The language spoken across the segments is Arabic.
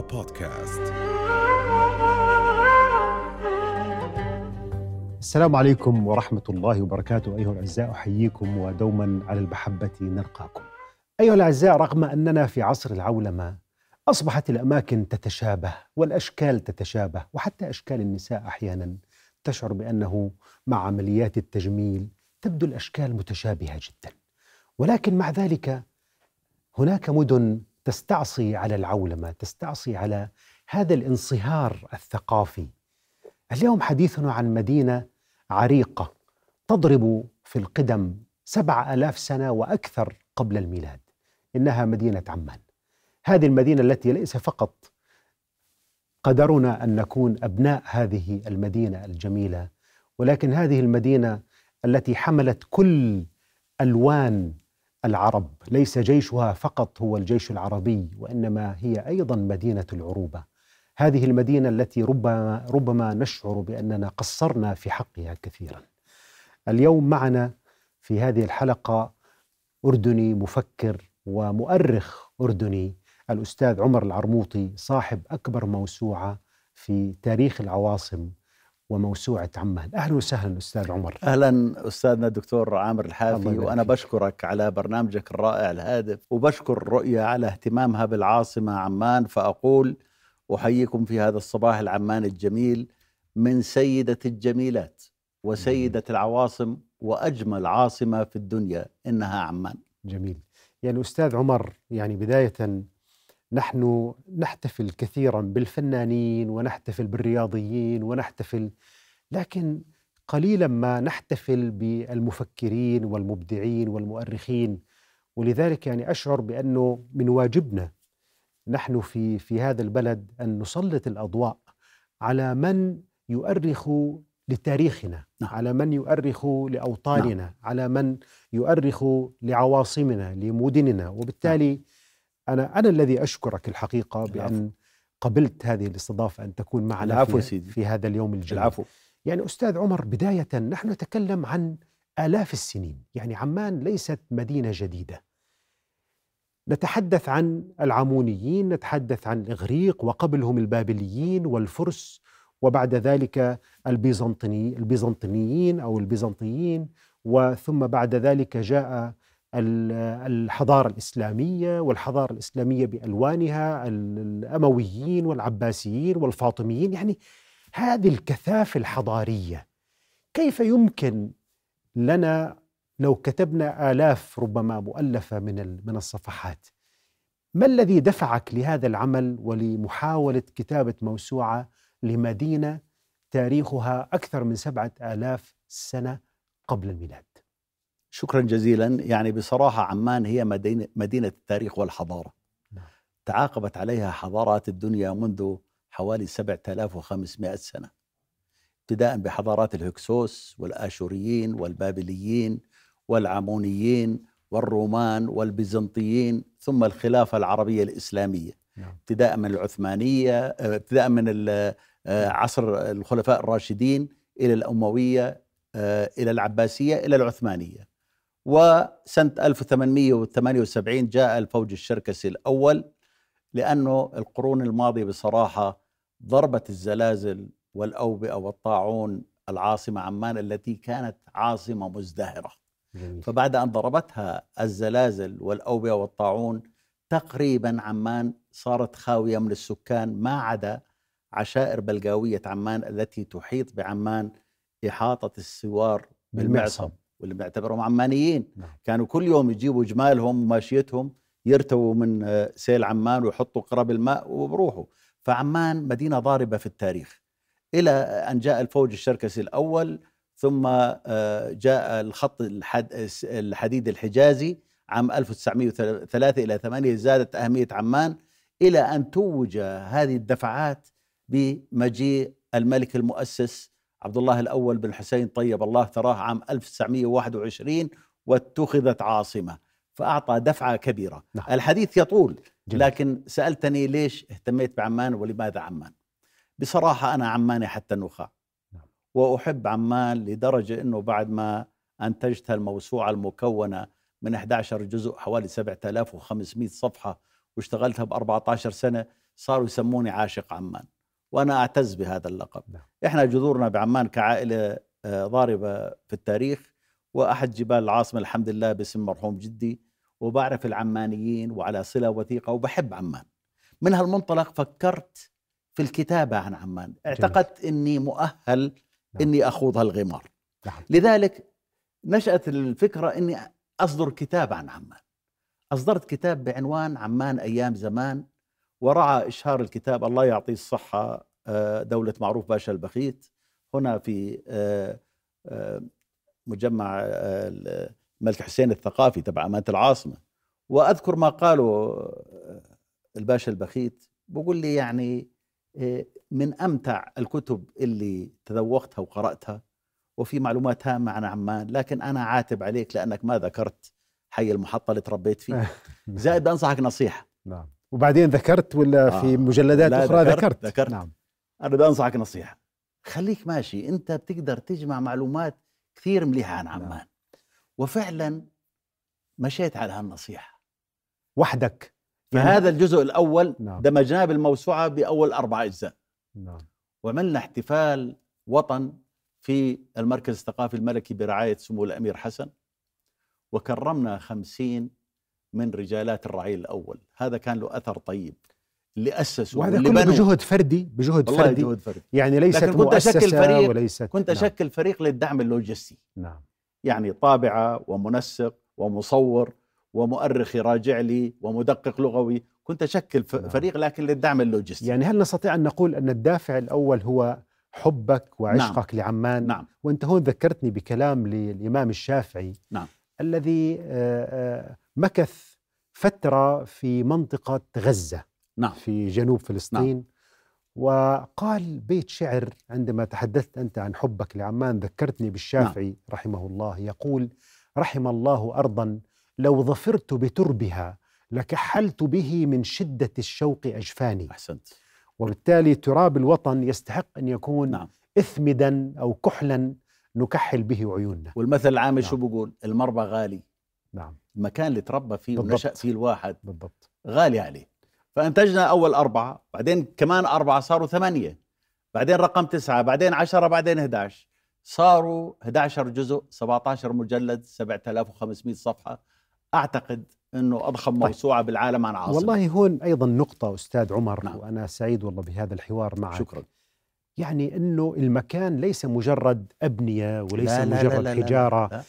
بودكاست. السلام عليكم ورحمة الله وبركاته. أيها الأعزاء أحييكم ودوما على المحبة نلقاكم أيها الأعزاء رغم أننا في عصر العولمة أصبحت الأماكن تتشابه والأشكال تتشابه وحتى أشكال النساء أحيانا تشعر بأنه مع عمليات التجميل تبدو الأشكال متشابهة جدا. ولكن مع ذلك هناك مدن تستعصي على العولمة تستعصي على هذا الانصهار الثقافي. اليوم حديثنا عن مدينة عريقة تضرب في القدم سبع ألاف سنة وأكثر قبل الميلاد إنها مدينة عمان. هذه المدينة التي ليس فقط قدرنا أن نكون أبناء هذه المدينة الجميلة ولكن هذه المدينة التي حملت كل ألوان العرب ليس جيشها فقط هو الجيش العربي وإنما هي أيضا مدينة العروبة هذه المدينة التي ربما ربما نشعر بأننا قصرنا في حقها كثيرا. اليوم معنا في هذه الحلقة أردني مفكر ومؤرخ أردني الأستاذ عمر العرموطي صاحب أكبر موسوعة في تاريخ العواصم وموسوعة عمان. أهلا وسهلا أستاذ عمر. أهلا أستاذنا الدكتور عامر الحافي فيك. بشكرك على برنامجك الرائع الهادف وبشكر رؤيا على اهتمامها بالعاصمة عمان فأقول أحييكم في هذا الصباح العماني الجميل من سيدة الجميلات وسيدة العواصم وأجمل عاصمة في الدنيا إنها عمان. جميل. يعني أستاذ عمر يعني بداية نحن نحتفل كثيرا بالفنانين ونحتفل بالرياضيين ونحتفل لكن قليلا ما نحتفل بالمفكرين والمبدعين والمؤرخين. ولذلك يعني أشعر بأنه من واجبنا نحن في في هذا البلد أن نسلط الأضواء على من يؤرخ لتاريخنا نعم. على من يؤرخ لأوطاننا على من يؤرخ لعواصمنا لمدننا. وبالتالي أنا أنا الذي أشكرك الحقيقة بأن العفو. قبلت هذه الاستضافة أن تكون معنا العفو في, سيدي. في هذا اليوم الجميل العفو يعني أستاذ عمر بداية نحن نتكلم عن آلاف السنين يعني عمان ليست مدينة جديدة نتحدث عن العمونيين نتحدث عن الإغريق وقبلهم البابليين والفرس وبعد ذلك البيزنطيني البيزنطينيين أو البيزنطيين وثم بعد ذلك جاء الحضارة الإسلامية والحضارة الإسلامية بألوانها ال- الأمويين والعباسيين والفاطميين يعني هذه الكثافة الحضارية. كيف يمكن لنا لو كتبنا آلاف ربما مؤلفة من من الصفحات؟ ما الذي دفعك لهذا العمل ولمحاولة كتابة موسوعة لمدينة تاريخها أكثر من سبعة آلاف سنة قبل الميلاد؟ شكرا جزيلا يعني بصراحة عمان هي مدينه مدينة التاريخ والحضارة نعم. تعاقبت عليها حضارات الدنيا منذ حوالي 7500 سنة ابتداء بحضارات الهكسوس والآشوريين والبابليين والعمونيين والرومان والبيزنطيين ثم الخلافة العربية الإسلامية نعم. ابتداء من العثمانية آه، ابتداء من آه، عصر الخلفاء الراشدين إلى الأموية آه، إلى العباسية إلى وسنة 1878 جاء الفوج الشركسي الأول لأنه القرون الماضية بصراحة ضربت الزلازل والأوبئة والطاعون العاصمة عمان التي كانت عاصمة مزدهرة. جميل. فبعد أن ضربتها الزلازل والأوبئة والطاعون تقريبا عمان صارت خاوية من السكان ما عدا عشائر بلقاويه عمان التي تحيط بعمان إحاطة السوار بالمعصم. واللي بيعتبرهم عمانيين. نعم. كانوا كل يوم يجيبوا جمالهم وماشيتهم يرتووا من آه، سيل عمان ويحطوا قرب الماء وبروحوا. فعمان مدينة ضاربة في التاريخ. إلى أن جاء الفوج الشركسي الأول ثم آه، جاء الخط الحد الحديد الحجازي عام 1903 إلى 8 زادت أهمية عمان إلى أن توج هذه الدفعات بمجيء الملك المؤسس عبد الله الأول بن حسين طيب الله ثراه عام 1921 واتخذت عاصمة فأعطى دفعة كبيرة نعم. الحديث يطول جميل. لكن سألتني ليش اهتميت بعمان ولماذا عمان بصراحة أنا عماني حتى النخاع نعم. وأحب عمان لدرجة إنه بعد ما انتجت الموسوعة المكونة من 11 جزء حوالي 7500 صفحة واشتغلتها ب 14 سنة صاروا يسموني عاشق عمان وأنا أعتز بهذا اللقب نعم. إحنا جذورنا بعمان كعائلة آه، ضاربة في التاريخ وأحد جبال العاصمة الحمد لله باسم مرحوم جدي وبعرف العمانيين وعلى صلة وثيقة وبحب عمان من هالمنطلق فكرت في الكتابة عن عمان اعتقدت إني مؤهل نعم. إني أخوض هالغمار نعم. لذلك نشأت الفكرة أني أصدر كتاب عن عمان أصدرت كتاب بعنوان عمان أيام زمان ورعى إشهار الكتاب الله يعطيه الصحة آه، دولة معروف باشا البخيت. هنا في آه، آه، مجمع الملك حسين الثقافي تبع أمانة العاصمة. وأذكر ما قاله الباشا البخيت بقول لي يعني من أمتع الكتب اللي تذوقتها وقرأتها وفي معلومات هامة عن عمان لكن أنا عاتب عليك لأنك ما ذكرت حي المحطة اللي تربيت فيه زائد أنصحك نصيحة. نعم. وبعدين ذكرت ولا آه. في مجلدات لا، أخرى ذكرت- ذكرت؟ ذكرت. نعم. أنا بدي أنصحك نصيحة. خليك ماشي. أنت بتقدر تجمع معلومات كثير مليحة عن عمان. وفعلا مشيت على هالنصيحة. وحدك. يعني- فهذا الجزء الأول نعم. دمجناه بالموسوعة بأول أربع أجزاء. نعم. وعملنا احتفال وطن في المركز الثقافي الملكي برعاية سمو الأمير حسن. وكرمنا خمسين من رجالات الرعيل الأول. هذا كان له أثر طيب. اللي أسسوا وهذا كله بنوا. بجهد فردي بجهد والله فردي. جهد فردي. يعني ليست لكن كنت أشكل مؤسسة فريق- وليست كنت نعم. أشكل فريق للدعم اللوجستي. نعم. يعني طابعة ومنسق ومصور ومؤرخ يراجع لي ومدقق لغوي. كنت أشكل ف- نعم. فريق لكن للدعم اللوجستي. يعني هل نستطيع أن نقول أن الدافع الأول هو حبك وعشقك لعمان؟ نعم. وأنت هون ذكرتني بكلام للإمام الشافعي. نعم. الذي آه، آه، مكث فترة في منطقة غزة نعم. في جنوب فلسطين. وقال بيت شعر عندما تحدثت أنت عن حبك لعمان ذكرتني بالشافعي رحمه الله يقول رحم الله أرضا لو ظفرت بتربها لكحلت به من شدة الشوق أجفاني. أحسنت. وبالتالي تراب الوطن يستحق أن يكون نعم. إثمدا أو كحلا نكحل به عيوننا. والمثل العامي نعم. شو بقول؟ المربى غالي. نعم. المكان اللي تربى فيه بالضبط. ونشأ فيه الواحد بالضبط. غالي عليه. فأنتجنا أول أربعة بعدين كمان أربعة صاروا ثمانية بعدين رقم تسعة بعدين عشرة بعدين 11 صاروا 11 جزء 17 مجلد 7500 صفحة. أعتقد أنه أضخم طيب. موسوعة بالعالم عن عاصمة. والله هون أيضا نقطة أستاذ عمر نعم. وأنا سعيد والله بهذا الحوار معك. شكرا. يعني أنه المكان ليس مجرد أبنية وليس لا- لا- لا- مجرد لا- لا- حجارة. لا.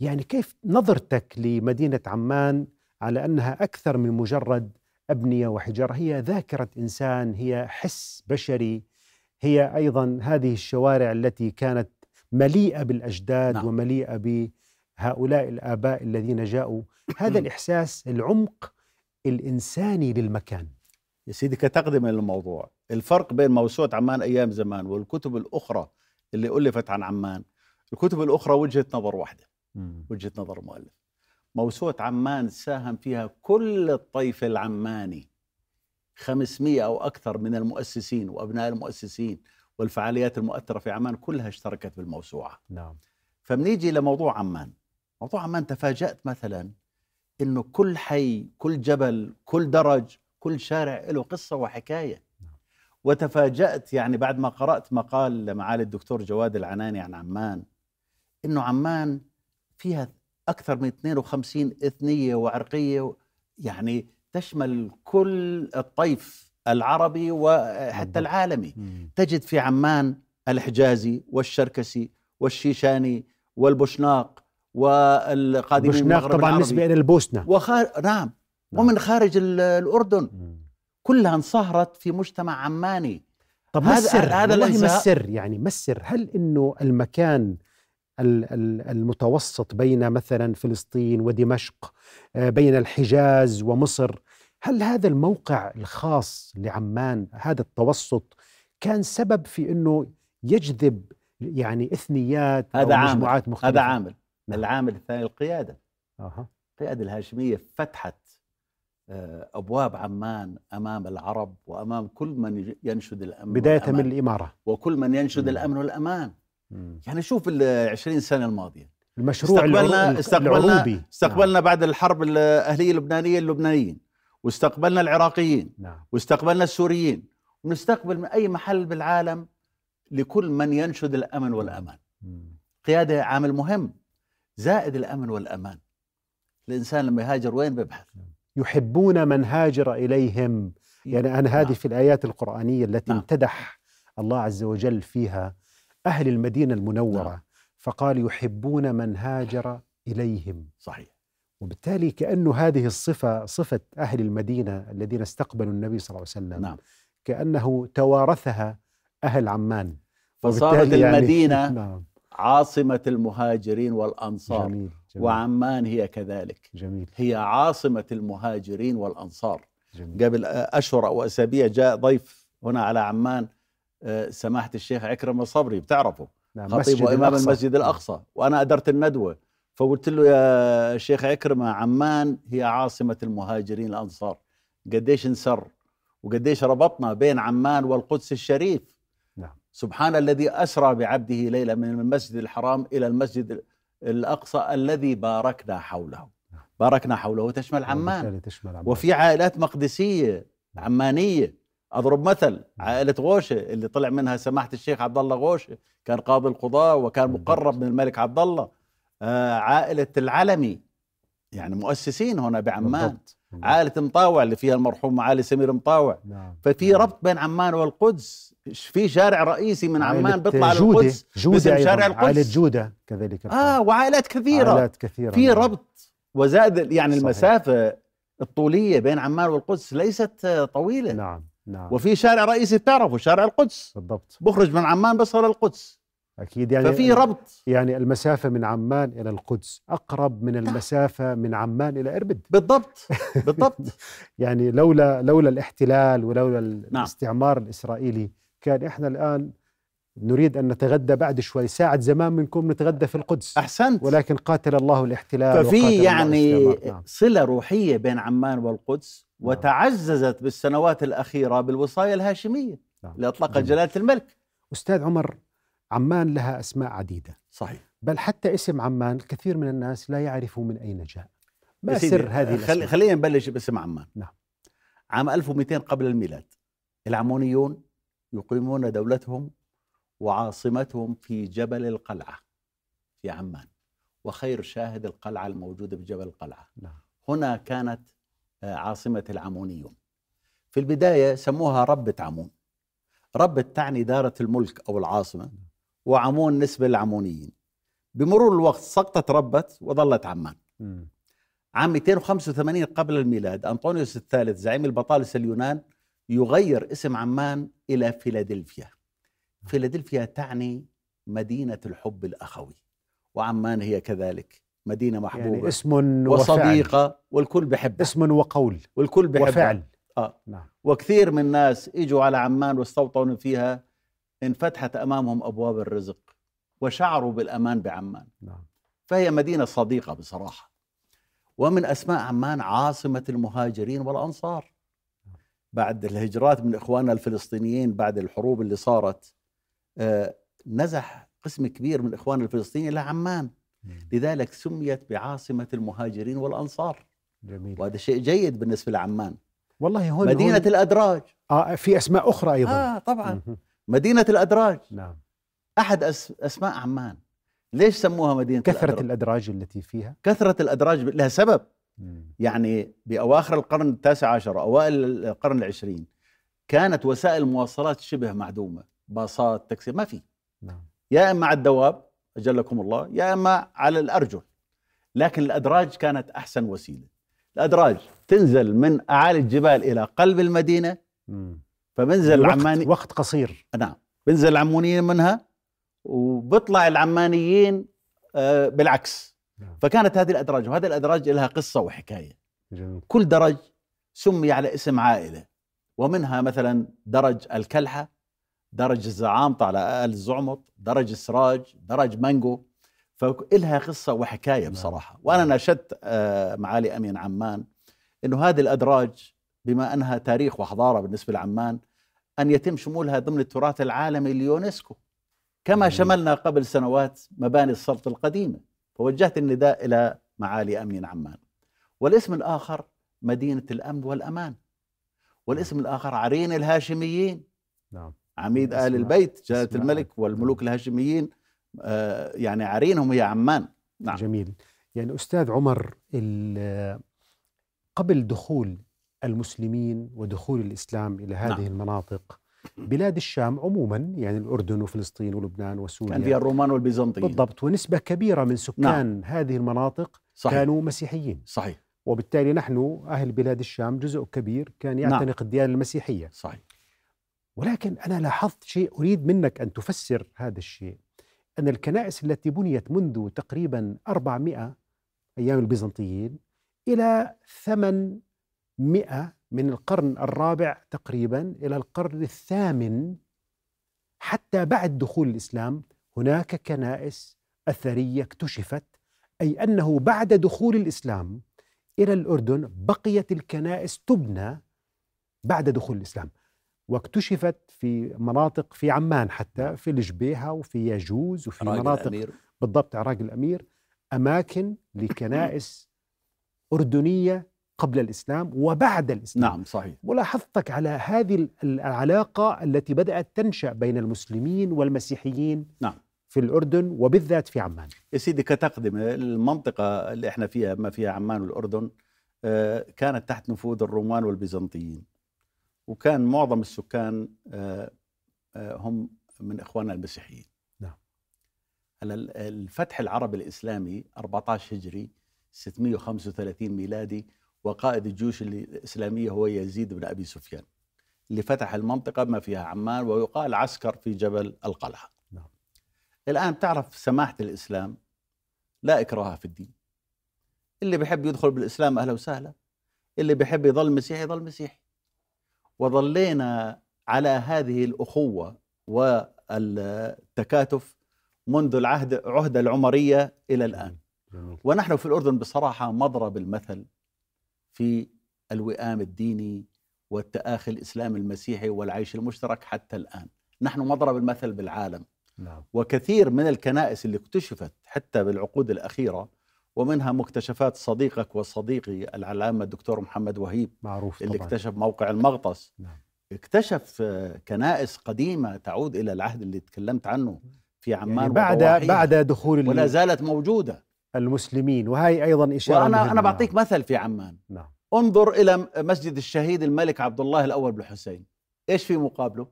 يعني كيف نظرتك لمدينة عمان على أنها أكثر من مجرد أبنية وحجارة؟ هي ذاكرة إنسان هي حس بشري هي أيضا هذه الشوارع التي كانت مليئة بالأجداد نعم. ومليئة بهؤلاء الآباء الذين جاءوا. هذا الإحساس العمق الإنساني للمكان. يا سيدي كتقدمة للموضوع الفرق بين موسوعة عمان أيام زمان والكتب الأخرى اللي ألفت عن عمان الكتب الأخرى وجهة نظر واحدة وجهة نظر المؤلف موسوعة عمان ساهم فيها كل الطيف العماني. 500 أو أكثر من المؤسسين وأبناء المؤسسين والفعاليات المؤثرة في عمان كلها اشتركت بالموسوعة. نعم. فبنيجي لموضوع عمان موضوع عمان تفاجأت مثلا إنه كل حي كل جبل كل درج كل شارع له قصة وحكاية. وتفاجأت يعني بعد ما قرأت مقال لمعالي الدكتور جواد العناني عن عمان إنه عمان فيها أكثر من 52 إثنية وعرقية يعني تشمل كل الطيف العربي وحتى. العالمي. تجد في عمان الحجازي والشركسي والشيشاني والبشناق والقادمين من بوشناق المغرب طبعا نسبة إلى البوسنة. وخار... نعم نعم. ومن خارج ال- الأردن. كلها انصهرت في مجتمع عماني طب ما السر هذا والله ما السر يعني ما السر هل إنه المكان ال- ال- المتوسط بين مثلا فلسطين ودمشق آه، بين الحجاز ومصر هل هذا الموقع الخاص لعمان هذا التوسط كان سبب في إنه يجذب يعني إثنيات هذا عامل. مجموعات مختلفة هذا عامل نعم. العامل الثاني القيادة أها. القيادة الهاشمية فتحت آه، أبواب عمان أمام العرب وأمام كل من ينشد الأمن بداية من والأمان. الإمارة. وكل من ينشد مم. الأمن والأمان. مم. يعني شوف ال 20 سنة الماضية. المشروع استقبلنا استقبلنا العروبي. استقبلنا بعد الحرب الأهلية اللبنانية اللبنانيين. واستقبلنا العراقيين. نعم. واستقبلنا السوريين. ونستقبل من أي محل بالعالم لكل من ينشد الأمن والأمان. مم. قيادة عامل مهم. زائد الأمن والأمان. الإنسان لما يهاجر وين بيبحث؟ يحبون من هاجر إليهم. يعني أنا هذه نعم. في الآيات القرآنية التي نعم. امتدح الله عز وجل فيها أهل المدينة المنورة. نعم. فقال يحبون من هاجر إليهم. صحيح. وبالتالي كأنه هذه الصفة صفة أهل المدينة الذين استقبلوا النبي صلى الله عليه وسلم نعم. كأنه توارثها أهل عمان. فصارت يعني- المدينة نعم. عاصمة المهاجرين والأنصار. جميل. جميل, وعمان هي كذلك. جميل. هي عاصمة المهاجرين والأنصار. جميل. قبل أشهر أو أسابيع جاء ضيف هنا على عمان آه، سماحة الشيخ عكرم الصبري بتعرفه؟ نعم خطيب الأقصى. المسجد الأقصى. وأنا أدرت الندوة فقلت له يا شيخ عكرمه عمان هي عاصمة المهاجرين الأنصار. قديش انسر وقديش ربطنا بين عمان والقدس الشريف. نعم. سبحان الذي أسرى بعبده ليله من المسجد الحرام إلى المسجد الأقصى الذي باركنا حوله. نعم. باركنا حوله. تشمل عمان. وبالتالي تشمل عمان. وفي عائلات مقدسية عمانية. أضرب مثل عائلة غوشة اللي طلع منها سماحة الشيخ عبد الله غوشة. كان قاضي القضاة وكان بالضبط. مقرب من الملك عبد الله آه عائلة العلمي. يعني مؤسسين هنا بعمان. بالضبط. عائلة مطاوع اللي فيها المرحوم معالي سمير مطاوع. نعم ففي نعم. ربط بين عمان والقدس. في شارع رئيسي من عمان بيطلع جودة للقدس جودة أيضاً. شارع القدس. عائلة جودة كذلك آه وعائلات كثيرة عائلات كثيرة في نعم. ربط وزائد يعني صحيح. المسافة الطولية بين عمان والقدس ليست آه، طويلة نعم نعم وفي شارع رئيسي بتعرفه شارع القدس بالضبط بخرج من عمان بصل القدس أكيد يعني ففي ربط يعني المسافة من عمان إلى القدس أقرب من المسافة من عمان إلى إربد بالضبط بالضبط يعني لولا لولا الاحتلال ولولا نعم. الاستعمار الإسرائيلي كان إحنا الآن نريد أن نتغدى بعد شوي ساعة زمان بنكون نتغدى في القدس أحسنت ولكن قاتل الله الاحتلال ففي يعني. نعم. صلة روحية بين عمان والقدس نعم. وتعززت بالسنوات الأخيرة بالوصايه الهاشمية نعم. اللي اطلقها. جلالة الملك أستاذ عمر عمان لها أسماء عديدة صحيح بل حتى اسم عمان كثير من الناس لا يعرفوا من أين جاء ما سر هذه خلي الأسماء خلينا نبلش باسم عمان نعم. عام 1200 قبل الميلاد العمونيون يقيمون دولتهم وعاصمتهم في جبل القلعة في عمان. وخير شاهد القلعة الموجودة بجبل القلعة. نعم. هنا كانت آه، عاصمة العمونيون. في البداية سموها ربة عمون ربة تعني دارة الملك أو العاصمة وعمون نسبة للعمونيين. بمرور الوقت سقطت ربت وظلت عمان. عام 285 قبل الميلاد أنطونيوس الثالث زعيم البطالسة اليونان يغير اسم عمان إلى فيلادلفيا. فيلادلفيا تعني مدينة الحب الأخوي وعمان هي كذلك مدينة محبوبة. يعني اسم وفعل. وصديقة والكل بحبها اسم وقول. والكل بحبها وفعل. آه. نعم. وكثير من الناس إجوا على عمان واستوطنوا فيها انفتحت أمامهم أبواب الرزق وشعروا بالأمان بعمان. نعم. فهي مدينة صديقة بصراحة. ومن أسماء عمان عاصمة المهاجرين والأنصار. بعد الهجرات من إخواننا الفلسطينيين بعد الحروب اللي صارت آه، نزح قسم كبير من إخواننا الفلسطينيين إلى عمان. لذلك سميت بعاصمة المهاجرين والأنصار. جميل. وهذا شيء جيد بالنسبة لعمان. والله هون مدينة هون الأدراج. آه في أسماء أخرى أيضا. آه طبعا. مهم. مدينة الأدراج. نعم. أحد أس أسماء عمان. ليش سموها مدينة كثرة الأدراج؟ الأدراج التي فيها؟ كثرة الأدراج لها سبب. يعني بأواخر القرن التاسع عشر أوائل القرن العشرين كانت وسائل المواصلات شبه معدومة باصات تاكسي ما في. نعم. يا إما على الدواب أجلكم الله يا إما على الأرجل. لكن الأدراج كانت أحسن وسيلة. الأدراج تنزل من أعالي الجبال إلى قلب المدينة. مم. فبنزل وقت, العماني وقت قصير. نعم. بنزل العمونيين منها وبيطلع العمانيين آه، بالعكس. فكانت هذه الأدراج وهذه الأدراج لها قصة وحكاية. جميل. كل درج سمي على اسم عائلة ومنها مثلا درج الكلحة درج الزعامطة على آل الزعمط درج السراج درج مانجو. فإلها قصة وحكاية نعم. بصراحة. وأنا نعم. ناشدت آه، معالي أمين عمان أنه هذه الأدراج بما أنها تاريخ وحضارة بالنسبة لعمان أن يتم شمولها ضمن التراث العالمي اليونسكو كما. شملنا قبل سنوات مباني السلطة القديمة. فوجهت النداء إلى معالي أمين عمان. والاسم الآخر مدينة الأمن والأمان. والاسم الآخر عرين الهاشميين. نعم. عميد آل البيت جلالة الملك والملوك الهاشميين آه، يعني عرينهم هي عمان. نعم. جميل. يعني أستاذ عمر قبل دخول المسلمين ودخول الإسلام إلى هذه نعم. المناطق بلاد الشام عموما يعني الأردن وفلسطين ولبنان وسوريا. كان فيها الرومان والبيزنطيين. بالضبط ونسبة كبيرة من سكان نعم. هذه المناطق صحيح. كانوا مسيحيين. صحيح. وبالتالي نحن أهل بلاد الشام جزء كبير كان نعم. يعتنق الديانة المسيحية. صحيح. ولكن أنا لاحظت شيء أريد منك أن تفسر هذا الشيء. أن الكنائس التي بنيت منذ تقريبا 400 أيام البيزنطيين إلى 800 من القرن الرابع تقريبا إلى القرن الثامن حتى بعد دخول الإسلام هناك كنائس أثرية اكتشفت أي أنه بعد دخول الإسلام إلى الأردن بقيت الكنائس تبنى بعد دخول الإسلام. واكتشفت في مناطق في عمان حتى في الجبيهة وفي ياجوز وفي مناطق الأمير. بالضبط عراق الأمير أماكن لكنائس أردنية قبل الإسلام وبعد الإسلام. نعم صحيح. ملاحظتك على هذه ال- العلاقة التي بدأت تنشأ بين المسلمين والمسيحيين نعم. في الأردن وبالذات في عمان. يا سيدي كتقدمة المنطقة اللي إحنا فيها ما فيها عمان والأردن آه، كانت تحت نفوذ الرومان والبيزنطيين. وكان معظم السكان آه، آه، هم من إخواننا المسيحيين. نعم. هلا ال- الفتح العربي الإسلامي 14 هجري 635 ميلادي وقائد الجيوش الإسلامية هو يزيد بن أبي سفيان اللي فتح المنطقة ما فيها عمان ويقال عسكر في جبل القلعة. نعم. الآن تعرف سماحة الإسلام لا إكراه في الدين. اللي بيحب يدخل بالإسلام أهلا وسهلا. اللي بيحب يظل مسيحي يظل مسيحي. وظلينا على هذه الأخوة والتكاتف منذ العهد عهد العمرية إلى الآن. ونحن في الأردن بصراحة مضرب المثل في الوئام الديني والتآخي الإسلامي المسيحي والعيش المشترك حتى الآن. نحن مضرب المثل بالعالم. نعم. وكثير من الكنائس اللي اكتشفت حتى بالعقود الأخيرة ومنها مكتشفات صديقك وصديقي العلامة الدكتور محمد وهيب معروف اللي طبعا. اكتشف موقع المغطس. نعم. اكتشف كنائس قديمة تعود إلى العهد اللي تكلمت عنه في عمان يعني بعد بعد دخول ولا ال- زالت موجودة. المسلمين وهي أيضا إشارة وأنا مهمة. أنا بعطيك مثل في عمان. نعم. انظر إلى مسجد الشهيد الملك عبد الله الأول بن حسين. إيش في مقابله؟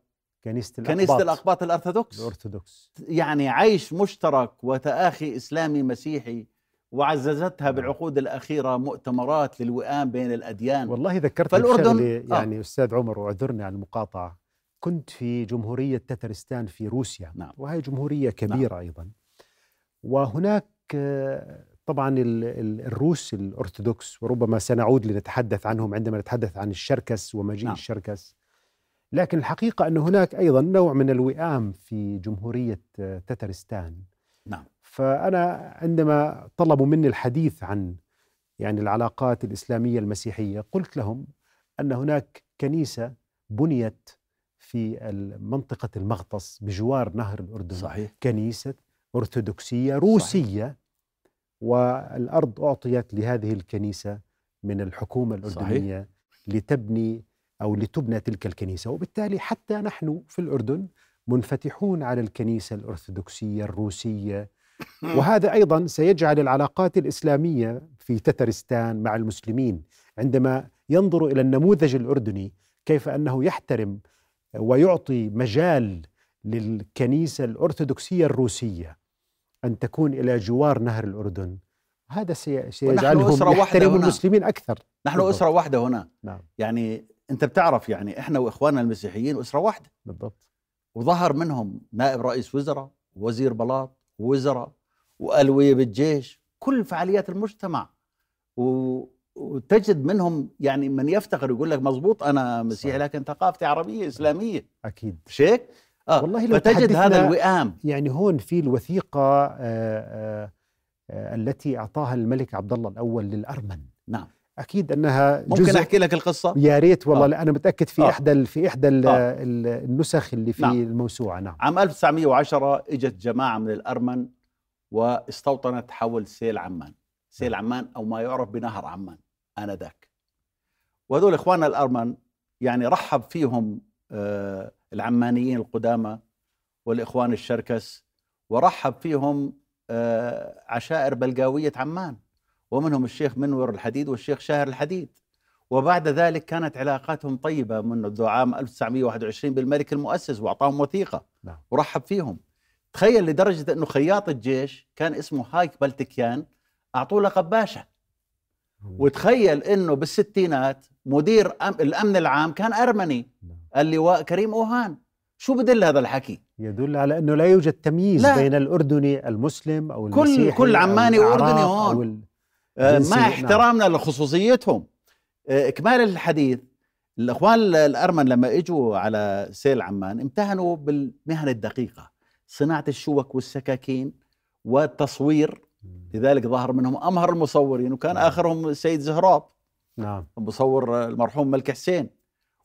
كنيسة الأقباط. كنيسة الأقباط الأرثوذكس. الأرثوذكس. يعني عيش مشترك وتآخي إسلامي مسيحي وعززتها بالعقود الأخيرة مؤتمرات للوئام بين الأديان. والله ذكرتني فالأردن- آه. يعني أستاذ عمر واعذرني على المقاطعة. كنت في جمهورية تترستان في روسيا نعم. وهي جمهورية كبيرة أيضا. وهناك آه، طبعا ال- ال- الروس الأرثوذكس وربما سنعود لنتحدث عنهم عندما نتحدث عن الشركس ومجيء نعم. الشركس. لكن الحقيقة أن هناك أيضا نوع من الوئام في جمهورية آه، تترستان. نعم. فأنا عندما طلبوا مني الحديث عن يعني العلاقات الإسلامية المسيحية قلت لهم أن هناك كنيسة بنيت في منطقة المغطس بجوار نهر الأردن. صحيح. كنيسة أرثوذكسية روسية. والأرض أعطيت لهذه الكنيسة من الحكومة الأردنية لتبني أو لتبنى تلك الكنيسة. وبالتالي حتى نحن في الأردن منفتحون على الكنيسة الأرثوذكسية الروسية. وهذا أيضا سيجعل العلاقات الإسلامية في تترستان مع المسلمين. عندما ينظروا إلى النموذج الأردني كيف أنه يحترم ويعطي مجال للكنيسة الأرثوذكسية الروسية. أن تكون إلى جوار نهر الأردن. هذا سي- سيجعلهم يحترموا. المسلمين أكثر. نحن بالضبط. أسرة واحدة هنا. نعم. يعني أنت بتعرف يعني إحنا وإخواننا المسيحيين أسرة واحدة. بالضبط. وظهر منهم نائب رئيس وزراء وزير بلاط ووزراء وألوية بالجيش كل فعاليات المجتمع. و... وتجد منهم يعني من يفتخر يقول لك مزبوط أنا مسيحي. لكن ثقافتي عربية إسلامية. أكيد. مش هيك؟ آه. والله لو فتجد تحدثنا- هذا الوئام يعني هون في الوثيقة آه، آه، آه، التي أعطاها الملك عبد الله الأول للأرمن نعم أكيد أنها ممكن جزء أحكي لك القصة؟ يا ريت والله آه. لا أنا متأكد في آه. إحدى ال- في إحدى ال- آه. ال- النسخ اللي في نعم. الموسوعة نعم عام 1910 إجت جماعة من الأرمن واستوطنت حول سيل عمان، سيل عمان أو ما يعرف بنهر عمان آنذاك. وهذول إخواننا الأرمن يعني رحب فيهم آه، العمانيين القدامى والإخوان الشركس ورحب فيهم آه، عشائر بلقاوية عمان ومنهم الشيخ منور الحديد والشيخ شاهر الحديد. وبعد ذلك كانت علاقاتهم طيبة منذ عام 1921 بالملك المؤسس وأعطاهم وثيقة نعم. ورحب فيهم. تخيل لدرجة أنه خياط الجيش كان اسمه هايك بلتكيان أعطوه لقب باشا وتخيل أنه بالستينات مدير أم الأمن العام كان أرمني. نعم. اللواء كريم أوهان شو بدل هذا الحكي يدل على أنه لا يوجد تمييز لا. بين الأردني المسلم أو كل- المسيحي كل عماني أو هون. آه، مع نعم. احترامنا لخصوصيتهم آه، إكمال الحديث الأخوان الأرمن لما إجوا على سيل عمان امتهنوا بالمهن الدقيقة صناعة الشوك والسكاكين والتصوير لذلك ظهر منهم أمهر المصورين وكان نعم. آخرهم السيد زهراب نعم مصور المرحوم ملك حسين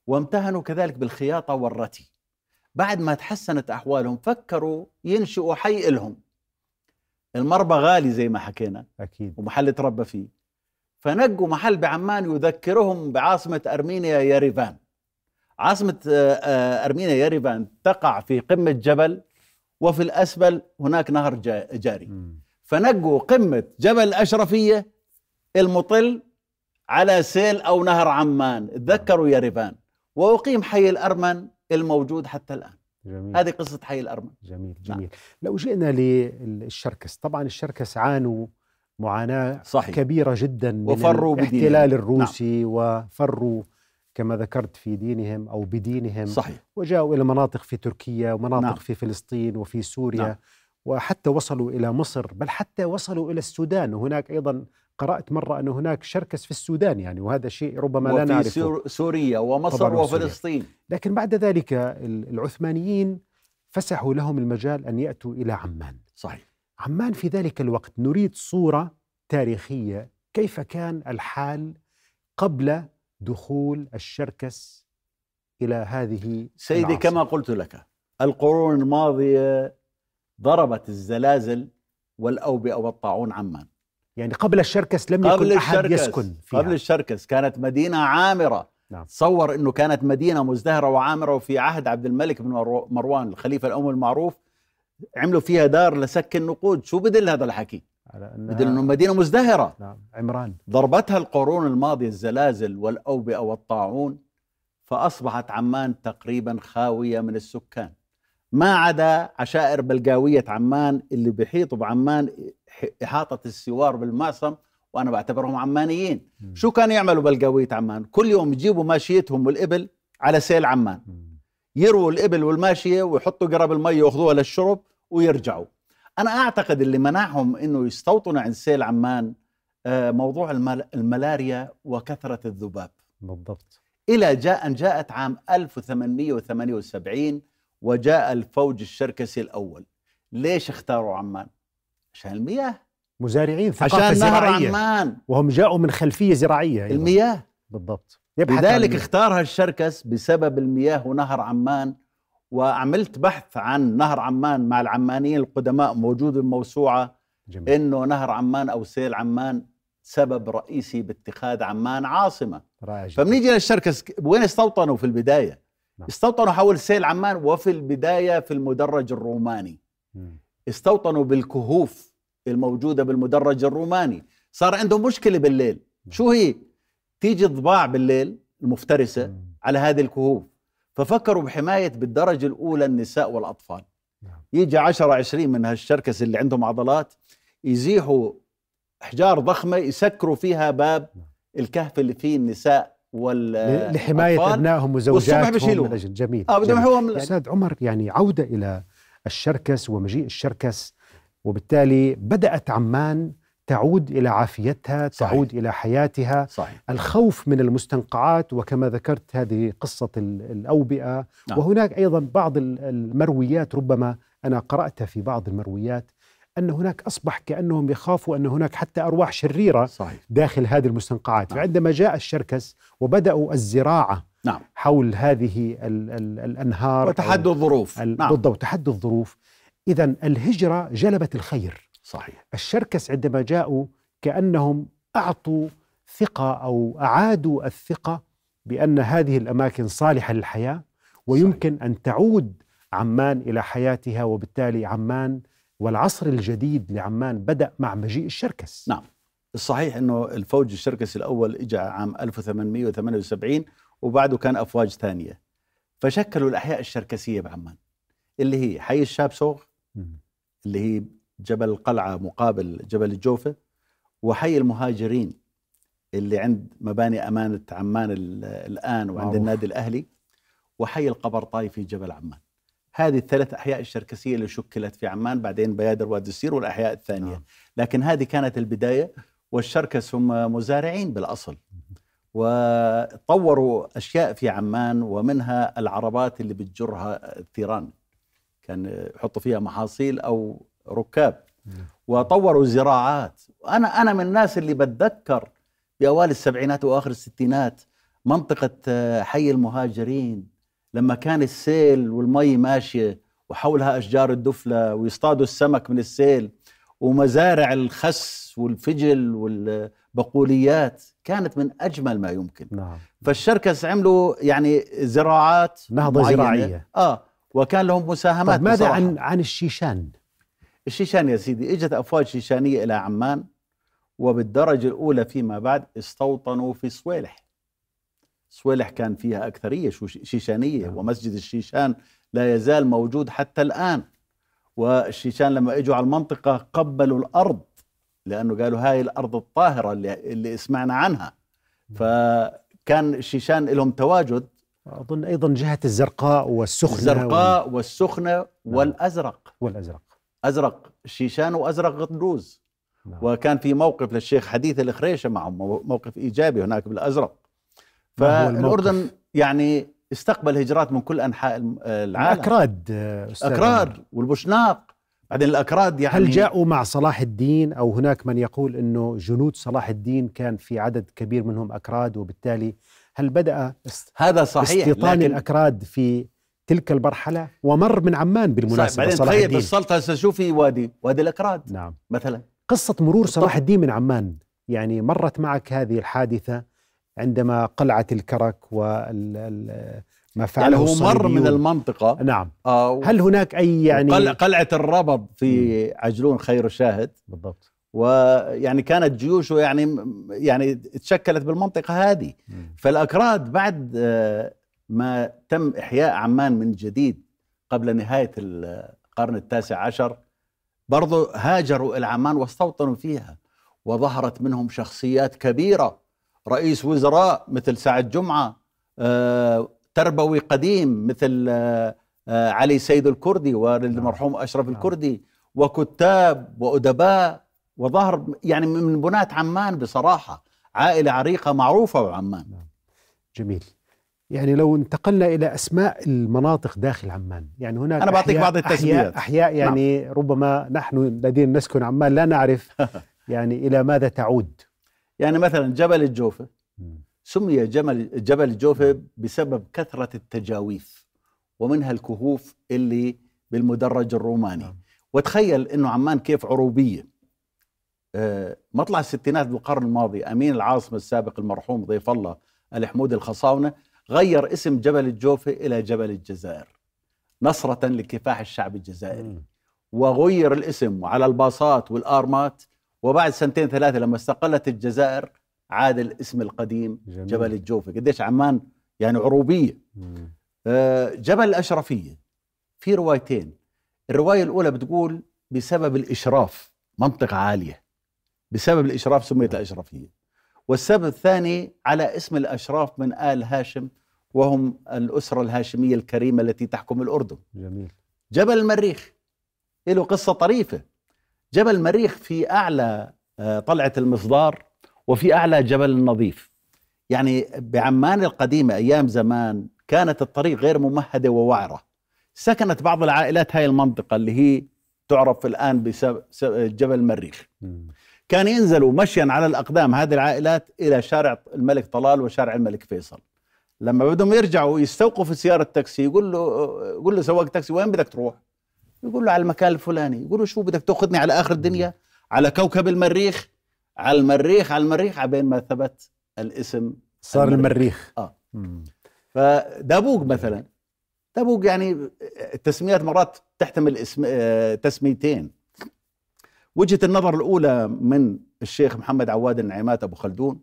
وامتهنوا كذلك بالخياطة والرتي. بعد ما تحسنت أحوالهم فكروا ينشئوا حي لهم. المربى غالي زي ما حكينا. أكيد. ومحل تربى فيه. فنقوا محل بعمان يذكرهم بعاصمة أرمينيا يريفان عاصمة آه، آه، أرمينيا يريفان تقع في قمة جبل وفي الأسفل هناك نهر جا- جاري. فنقوا قمة جبل الأشرفية المطل على سيل أو نهر عمان. تذكروا يريفان وأقيم حي الأرمن الموجود حتى الآن. جميل. هذه قصة حي الأرمن. جميل نعم. جميل. لو جئنا للشركس طبعا الشركس عانوا معاناة صحيح. كبيرة جدا من وفروا. الاحتلال الروسي وفروا كما ذكرت في دينهم أو بدينهم. صحيح. وجاءوا إلى مناطق في تركيا ومناطق نعم. في فلسطين وفي سوريا نعم. وحتى وصلوا إلى مصر بل حتى وصلوا إلى السودان. وهناك أيضا قرأت مرة أن هناك شركس في السودان يعني وهذا شيء ربما لا وفي نعرفه. سور- سوريا ومصر. وفلسطين لكن بعد ذلك ال- العثمانيين فسحوا لهم المجال أن يأتوا إلى عمان. صحيح. عمان في ذلك الوقت نريد صورة تاريخية كيف كان الحال قبل دخول الشركس إلى هذه سيدي العاصمة. كما قلت لك القرون الماضية ضربت الزلازل والأوبئة والطاعون عمان. يعني قبل الشركس لم قبل يكن أحد الشركس يسكن فيها. قبل الشركس كانت مدينة عامرة. نعم. تصور أنه كانت مدينة مزدهرة وعامرة وفي عهد عبد الملك بن مرو- مروان الخليفة الأم المعروف عملوا فيها دار لسك النقود. شو بدل هذا الحكي؟ على بدل أنه مدينة مزدهرة. نعم عمران. ضربتها القرون الماضية الزلازل والأوبئة والطاعون فأصبحت عمان تقريبا خاوية من السكان. ما عدا عشائر بلقاوية عمان اللي بيحيطوا بعمان إحاطة السوار بالمعصم وأنا بعتبرهم عمانيين. مم. شو كانوا يعملوا بلقاوية عمان؟ كل يوم يجيبوا ماشيتهم والإبل على سيل عمان. مم. يرووا الإبل والماشية ويحطوا قرب المي يأخذوها للشرب ويرجعوا. أنا أعتقد اللي منعهم أنه يستوطنوا عند سيل عمان آه، موضوع الملاريا وكثرة الذباب. بالضبط. إلى جاء أن جاءت عام 1878 وجاء الفوج الشركسي الأول. ليش اختاروا عمان؟ عشان المياه مزارعين ثقافة عشان نهر زراعية عمان وهم جاءوا من خلفية زراعية أيضاً. المياه بالضبط يبحث لذلك. اختارها الشركس بسبب المياه ونهر عمان وعملت بحث عن نهر عمان مع العمانيين القدماء موجود بموسوعة جميل. إنه نهر عمان أو سيل عمان سبب رئيسي باتخاذ عمان عاصمة رائع جدا. فبنيجي للشركس وين استوطنوا في البداية نعم. استوطنوا حول سيل عمان وفي البداية في المدرج الروماني. استوطنوا بالكهوف الموجودة بالمدرج الروماني صار عندهم مشكلة بالليل شو هي تيجي ضباع بالليل المفترسة. على هذه الكهوف ففكروا بحماية بالدرجة الأولى النساء والأطفال نعم. يجي 10 20 من هالشركس اللي عندهم عضلات يزيحوا احجار ضخمة يسكروا فيها باب نعم. الكهف اللي فيه النساء وال ل- لحماية الأطفال. أبنائهم والصبح وزوجاتهم. من أجل جميل آه بدهم أستاذ عمر يعني عودة إلى الشركس ومجيء الشركس وبالتالي بدأت عمان تعود إلى عافيتها صحيح. تعود إلى حياتها صحيح الخوف من المستنقعات وكما ذكرت هذه قصة ال- الأوبئة نعم. وهناك أيضا بعض ال- المرويات ربما أنا قرأتها في بعض المرويات أن هناك أصبح كأنهم يخافوا أن هناك حتى أرواح شريرة صحيح داخل هذه المستنقعات نعم. فعندما جاء الشركس وبدأوا الزراعة نعم. حول هذه ال ال الأنهار وتحدوا الظروف. نعم. بالضبط تحدي الظروف. إذا الهجرة جلبت الخير. صحيح. الشركس عندما جاءوا كأنهم أعطوا ثقة أو أعادوا الثقة بأن هذه الأماكن صالحة للحياة ويمكن أن تعود عمان إلى حياتها وبالتالي عمان والعصر الجديد لعمان بدأ مع مجيء الشركس. نعم. الصحيح أنه الفوج الشركسي الأول إجا عام 1878 وبعده كان أفواج ثانية. فشكلوا الأحياء الشركسية بعمان اللي هي حي الشاب سوغ اللي هي جبل القلعة مقابل جبل الجوفة وحي المهاجرين اللي عند مباني أمانة عمان الآن وعند معروف. النادي الأهلي وحي القبرطاي في جبل عمان. هذه الثلاث أحياء الشركسية اللي شكلت في عمان بعدين بيادر وادي السير والأحياء الثانية. نعم. لكن هذه كانت البداية والشركس هم مزارعين بالأصل. وطوروا أشياء في عمان ومنها العربات اللي بتجرها الثيران. كان يحطوا فيها محاصيل أو ركاب. نعم. وطوروا زراعات. أنا أنا من الناس اللي بتذكر بأوائل السبعينات وآخر الستينات منطقة حي المهاجرين. لما كان السيل والمي ماشية وحولها أشجار الدفلة ويصطادوا السمك من السيل ومزارع الخس والفجل والبقوليات كانت من أجمل ما يمكن. نعم. فالشركس عملوا يعني زراعات نهضة معينة. زراعية. آه وكان لهم مساهمات طيب ماذا عن عن الشيشان؟ الشيشان يا سيدي إجت أفواج شيشانية إلى عمان وبالدرجة الأولى فيما بعد استوطنوا في صويلح صويلح كان فيها أكثرية شيشانية نعم. ومسجد الشيشان لا يزال موجود حتى الآن. والشيشان لما إجوا على المنطقة قبلوا الأرض. لأنه قالوا هاي الأرض الطاهرة اللي, اللي سمعنا عنها. فكان الشيشان لهم تواجد. أظن أيضا جهة الزرقاء والسخنة الزرقاء وال... والسخنة نعم. والأزرق. والأزرق. أزرق. الشيشان وأزرق غندوز نعم. وكان في موقف للشيخ حديث الخريشة معهم موقف إيجابي هناك بالأزرق. فالأردن يعني استقبل هجرات من كل أنحاء العالم. الاكراد أكراد والبوشناق بعدين الأكراد يعني هل جاءوا مع صلاح الدين أو هناك من يقول إنه جنود صلاح الدين كان في عدد كبير منهم أكراد وبالتالي هل بدأ. هذا صحيح استيطان لكن... الأكراد في تلك المرحلة ومر من عمان بالمناسبة بعدين صلاح تخيل بالسلطة هسه شو في وادي وادي الأكراد نعم. مثلا. قصة مرور صلاح الدين من عمان يعني مرت معك هذه الحادثة عندما قلعة الكرك وال ما فعله يعني هو مر من المنطقة. نعم. آه هل هناك أي يعني قلعة الربض في عجلون خير الشاهد؟ بالضبط. ويعني كانت جيوشه يعني يعني تشكلت بالمنطقة هذه. فالأكراد بعد آه، ما تم إحياء عمان من جديد قبل نهاية القرن التاسع عشر برضو هاجروا إلى عمان واستوطنوا فيها وظهرت منهم شخصيات كبيرة. رئيس وزراء مثل سعد جمعة آه، تربوي قديم مثل آه، آه، علي سيد الكردي والد نعم. أشرف نعم. الكردي وكتاب وأدباء وظهر يعني من بناة عمان بصراحة عائلة عريقة معروفة بعمان نعم. جميل يعني لو انتقلنا إلى أسماء المناطق داخل عمان يعني هناك أنا بعطيك بعض التسميات احياء, أحياء يعني نعم. ربما نحن الذين نسكن عمان لا نعرف يعني إلى ماذا تعود يعني مثلا جبل الجوفة سمي جبل جبل الجوفة نعم. بسبب كثرة التجاويف ومنها الكهوف اللي بالمدرج الروماني. نعم. وتخيل إنه عمان كيف عروبية. آه، مطلع الستينات بالقرن الماضي أمين العاصمة السابق المرحوم ضيف الله الحمود الخصاونة غير اسم جبل الجوفه إلى جبل الجزائر نصرة لكفاح الشعب الجزائري. وغير الاسم على الباصات والآرمات. وبعد سنتين ثلاثة لما استقلت الجزائر عاد الاسم القديم جميل. جبل الجوفه قديش عمان يعني عروبية. آه جبل الأشرفية. في روايتين. الرواية الأولى بتقول بسبب الإشراف منطقة عالية. بسبب الإشراف سميت الأشرفية. والسبب الثاني على اسم الأشراف من آل هاشم وهم الأسرة الهاشمية الكريمة التي تحكم الأردن. جميل. جبل المريخ. له قصة طريفة. جبل المريخ في أعلى آه، طلعة المصدار وفي أعلى جبل النظيف يعني بعمان القديمة أيام زمان كانت الطريق غير ممهدة ووعرة. سكنت بعض العائلات هاي المنطقة اللي هي تعرف الآن بجبل المريخ كان ينزلوا مشيا على الأقدام هذه العائلات إلى شارع الملك طلال وشارع الملك فيصل. لما بدهم يرجعوا يستوقفوا في سيارة تاكسي يقول له يقول له سواق تاكسي وين بدك تروح؟ يقول له على المكان الفلاني. يقول له شو بدك تأخذني على آخر الدنيا؟ على كوكب المريخ؟ على المريخ على المريخ على بين ما ثبت الاسم صار المريخ, المريخ. آه. مم. فدابوق مثلا. دابوق يعني التسميات مرات تحتمل اسم آه، تسميتين. وجهه النظر الأولى من الشيخ محمد عواد النعيمات أبو خلدون.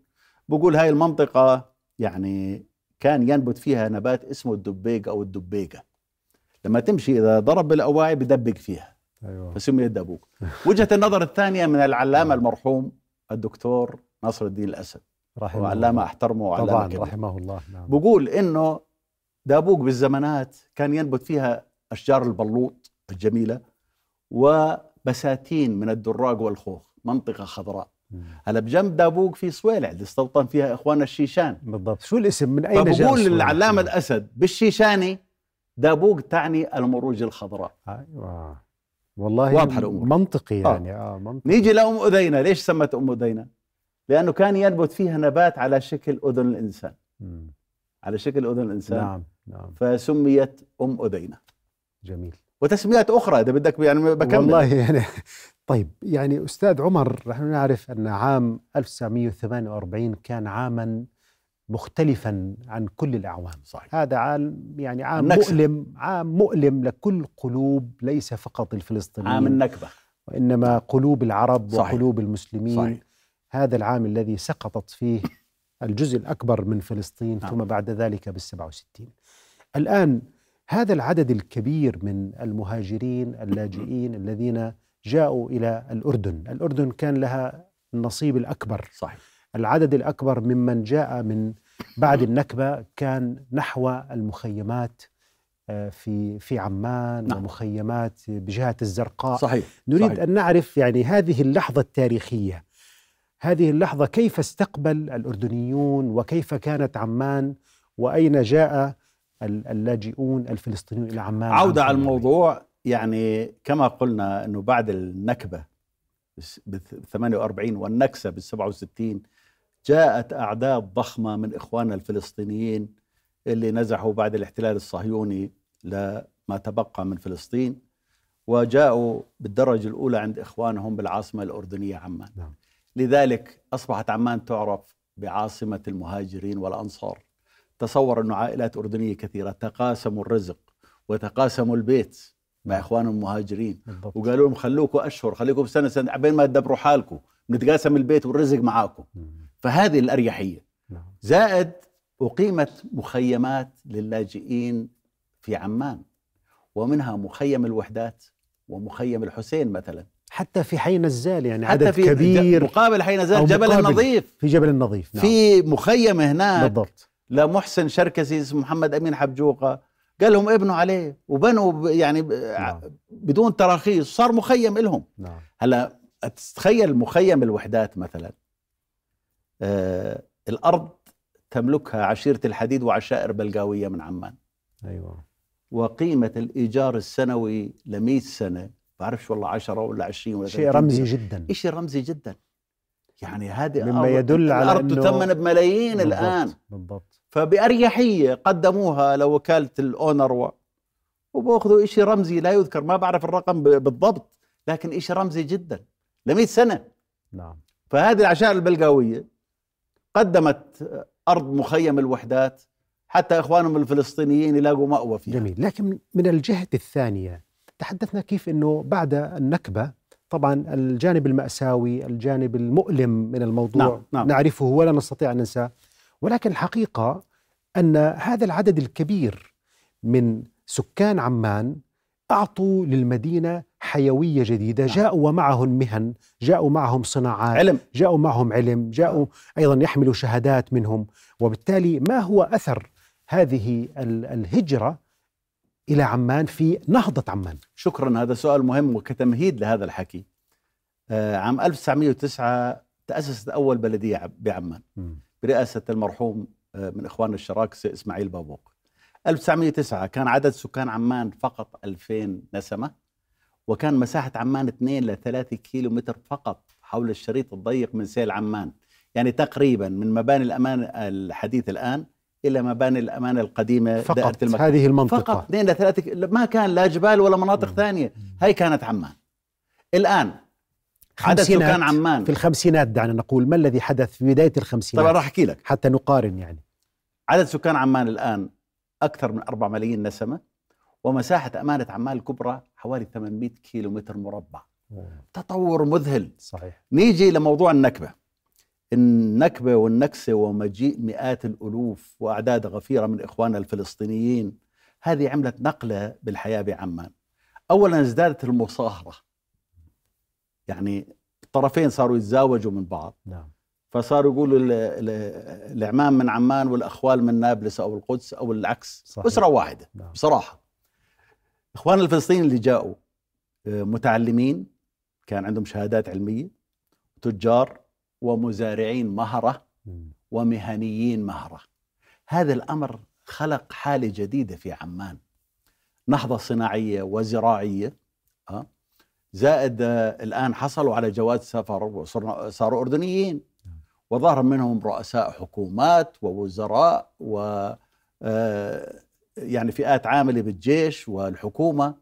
بقول هاي المنطقة يعني كان ينبت فيها نبات اسمه الدبيق أو الدبيقة. لما تمشي إذا ضرب بالأواعي بدبق فيها. أيوه. فسمي دابوق. وجهه النظر الثانية من العلامة المرحوم الدكتور ناصر الدين الأسد رحمه وعلامه. أحترمه وعلامة طبعا كبير. رحمه الله نعم بقول إنه دابوق بالزمانات كان ينبت فيها أشجار البلوط الجميلة وبساتين من الدراج والخوخ منطقة خضراء. هلا بجنب دابوق في صويلع اللي استوطن فيها إخواننا الشيشان بالضبط شو الاسم من أين جاء الصورة؟ للعلامه نعم. الأسد بالشيشاني دابوق تعني المروج الخضراء أيوه والله واضحة الأمور. منطقي يعني آه, منطقي. نيجي لام أذينة. ليش سمت أم أذينة؟ لأنه كان ينبت فيها نبات على شكل أذن الإنسان. مم. على شكل أذن الإنسان. نعم نعم. فسميت أم أذينة. جميل. وتسميات أخرى إذا بدك يعني بكمل. والله يعني طيب يعني أستاذ عمر نحن نعرف أن عام 1948 كان عاما مختلفا عن كل الأعوام. صحيح. هذا عام يعني عام النكسة. مؤلم عام مؤلم لكل قلوب ليس فقط الفلسطينيين. عام النكبة. وإنما قلوب العرب صحيح. وقلوب المسلمين. صحيح. هذا العام الذي سقطت فيه الجزء الأكبر من فلسطين نعم. ثم بعد ذلك بالسبعة وستين. الآن هذا العدد الكبير من المهاجرين اللاجئين الذين جاءوا إلى الأردن. الأردن كان لها النصيب الأكبر. صحيح. العدد الأكبر ممن جاء من بعد النكبة كان نحو المخيمات آه، في في عمان نعم. ومخيمات بجهة الزرقاء صحيح نريد صحيح. أن نعرف يعني هذه اللحظة التاريخية هذه اللحظة كيف استقبل الأردنيون وكيف كانت عمان وأين جاء ال- اللاجئون الفلسطينيون إلى عمان عودة على 48. الموضوع يعني كما قلنا إنه بعد النكبة بال 48 والنكسة بال 67 جاءت اعداد ضخمة من اخواننا الفلسطينيين اللي نزحوا بعد الاحتلال الصهيوني لما تبقى من فلسطين وجاءوا بالدرجة الأولى عند إخوانهم بالعاصمة الأردنية عمان. نعم. لذلك أصبحت عمان تعرف بعاصمة المهاجرين والأنصار. تصور انه عائلات أردنية كثيرة تقاسموا الرزق وتقاسموا البيت مع نعم. إخوانهم المهاجرين بالضبط وقالوا لهم خلوكم أشهر خليكم سنه سنة عبين ما تدبروا حالكم نتقاسم البيت والرزق معاكم مم. فهذه الأريحية نعم. زائد أقيمت مخيمات للاجئين في عمان ومنها مخيم الوحدات ومخيم الحسين مثلا حتى في حي نزال يعني عدد حتى في كبير مقابل حين أو نزال جبل. النظيف في جبل النظيف نعم. في مخيم هناك بالضبط لمحسن شركسي اسمه محمد أمين حبجوقة قال لهم ابنوا عليه وبنوا يعني نعم. بدون تراخيص صار مخيم لهم نعم هلا تتخيل مخيم الوحدات مثلا الأرض تملكها عشيرة الحديد وعشائر بلقاويه من عمان. أيوة. وقيمة الإيجار السنوي ل 100 سنة بعرفش والله 10 ولا 20 ولا شيء 30 رمزي. جدا. شيء رمزي جدا. يعني هذه مما يدل على الأرض تثمن بملايين بالضبط. الآن. بالضبط. فبأريحية قدموها لوكالة الأونروا وبأخذوا إشي رمزي لا يذكر ما بعرف الرقم بالضبط لكن إشي رمزي جدا. ل سنة. نعم. فهذه العشائر البلقاوية قدمت أرض مخيم الوحدات حتى إخوانهم الفلسطينيين يلاقوا مأوى فيها. جميل. لكن من الجهة الثانية تحدثنا كيف أنه بعد النكبة طبعا الجانب المأساوي الجانب المؤلم من الموضوع نعم، نعم. نعرفه ولا نستطيع أن ننساه. ولكن الحقيقة أن هذا العدد الكبير من سكان عمان أعطوا للمدينة حيوية جديدة. نعم. جاءوا ومعهم مهن جاءوا معهم صناعات علم. جاءوا معهم علم جاءوا أيضا يحملوا شهادات منهم. وبالتالي ما هو أثر هذه ال- الهجرة إلى عمان في نهضة عمان؟ شكرا هذا سؤال مهم وكتمهيد لهذا الحكي. آه، عام 1909 تأسست أول بلدية بعمان. برئاسة المرحوم آه، من إخواننا الشراكسة إسماعيل بابوق. 1909 كان عدد سكان عمان فقط 2000 نسمة وكان مساحة عمان 2 ل 3 كيلو متر فقط حول الشريط الضيق من سيل عمان. يعني تقريبا من مباني الأمان الحديث الآن إلى مباني الأمان القديمة فقط. هذه المنطقة. فقط 2 ل 3 ما كان لا جبال ولا مناطق مم. ثانية. هاي كانت عمان. الآن عدد. سكان عمان. في الخمسينات دعنا نقول ما الذي حدث في بداية الخمسينات؟ طبعا راح أحكي لك. حتى نقارن يعني. عدد سكان عمان الآن أكثر من 4 ملايين نسمة ومساحة أمانة عمان الكبرى حوالي 800 كيلو متر مربع تطور مذهل. صحيح. نيجي لموضوع النكبة. النكبة والنكسة ومجيء مئات الألوف وأعداد غفيرة من إخواننا الفلسطينيين هذه عملت نقلة بالحياة بعمان. أولا ازدادت المصاهرة. يعني الطرفين صاروا يتزاوجوا من بعض. نعم. فصاروا يقولوا ال- ال- العمام من عمان والأخوال من نابلس أو القدس أو العكس. صحيح. أسرة واحدة نعم. بصراحة. إخوان الفلسطينيين اللي جاءوا آه، متعلمين كان عندهم شهادات علمية تجار ومزارعين مهرة. ومهنيين مهرة. هذا الأمر خلق حالة جديدة في عمان. نهضة صناعية وزراعية آه، زائد آه، الآن حصلوا على جواز سفر وصرنا صاروا أردنيين. وظهر منهم رؤساء حكومات ووزراء و آه، يعني فئات عاملة بالجيش والحكومة.